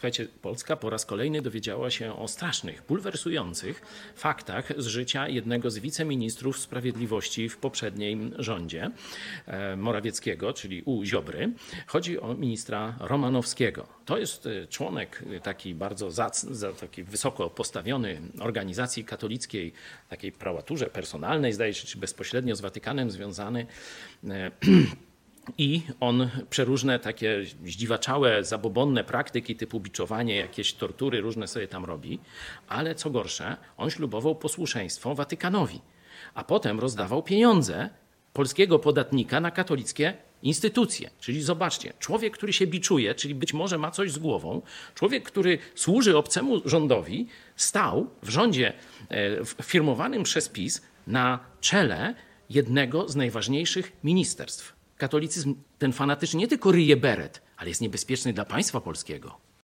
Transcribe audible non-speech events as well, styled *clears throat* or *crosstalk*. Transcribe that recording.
Słuchajcie, Polska po raz kolejny dowiedziała się o strasznych, bulwersujących faktach z życia jednego z wiceministrów sprawiedliwości w poprzednim rządzie e, Morawieckiego, czyli u Ziobry. Chodzi o ministra Romanowskiego. To jest e, członek e, taki bardzo zac, za, taki wysoko postawiony organizacji katolickiej, takiej prałaturze personalnej, zdaje się, czy bezpośrednio z Watykanem związany. *clears throat* I on przeróżne takie zdziwaczałe, zabobonne praktyki typu biczowanie, jakieś tortury różne sobie tam robi, ale co gorsze, on ślubował posłuszeństwo Watykanowi, a potem rozdawał pieniądze polskiego podatnika na katolickie instytucje. Czyli zobaczcie, człowiek, który się biczuje, czyli być może ma coś z głową, człowiek, który służy obcemu rządowi, stał w rządzie e, firmowanym przez PiS na czele jednego z najważniejszych ministerstw katolicyzm, ten fanatyczny nie tylko ryje beret, ale jest niebezpieczny dla państwa polskiego.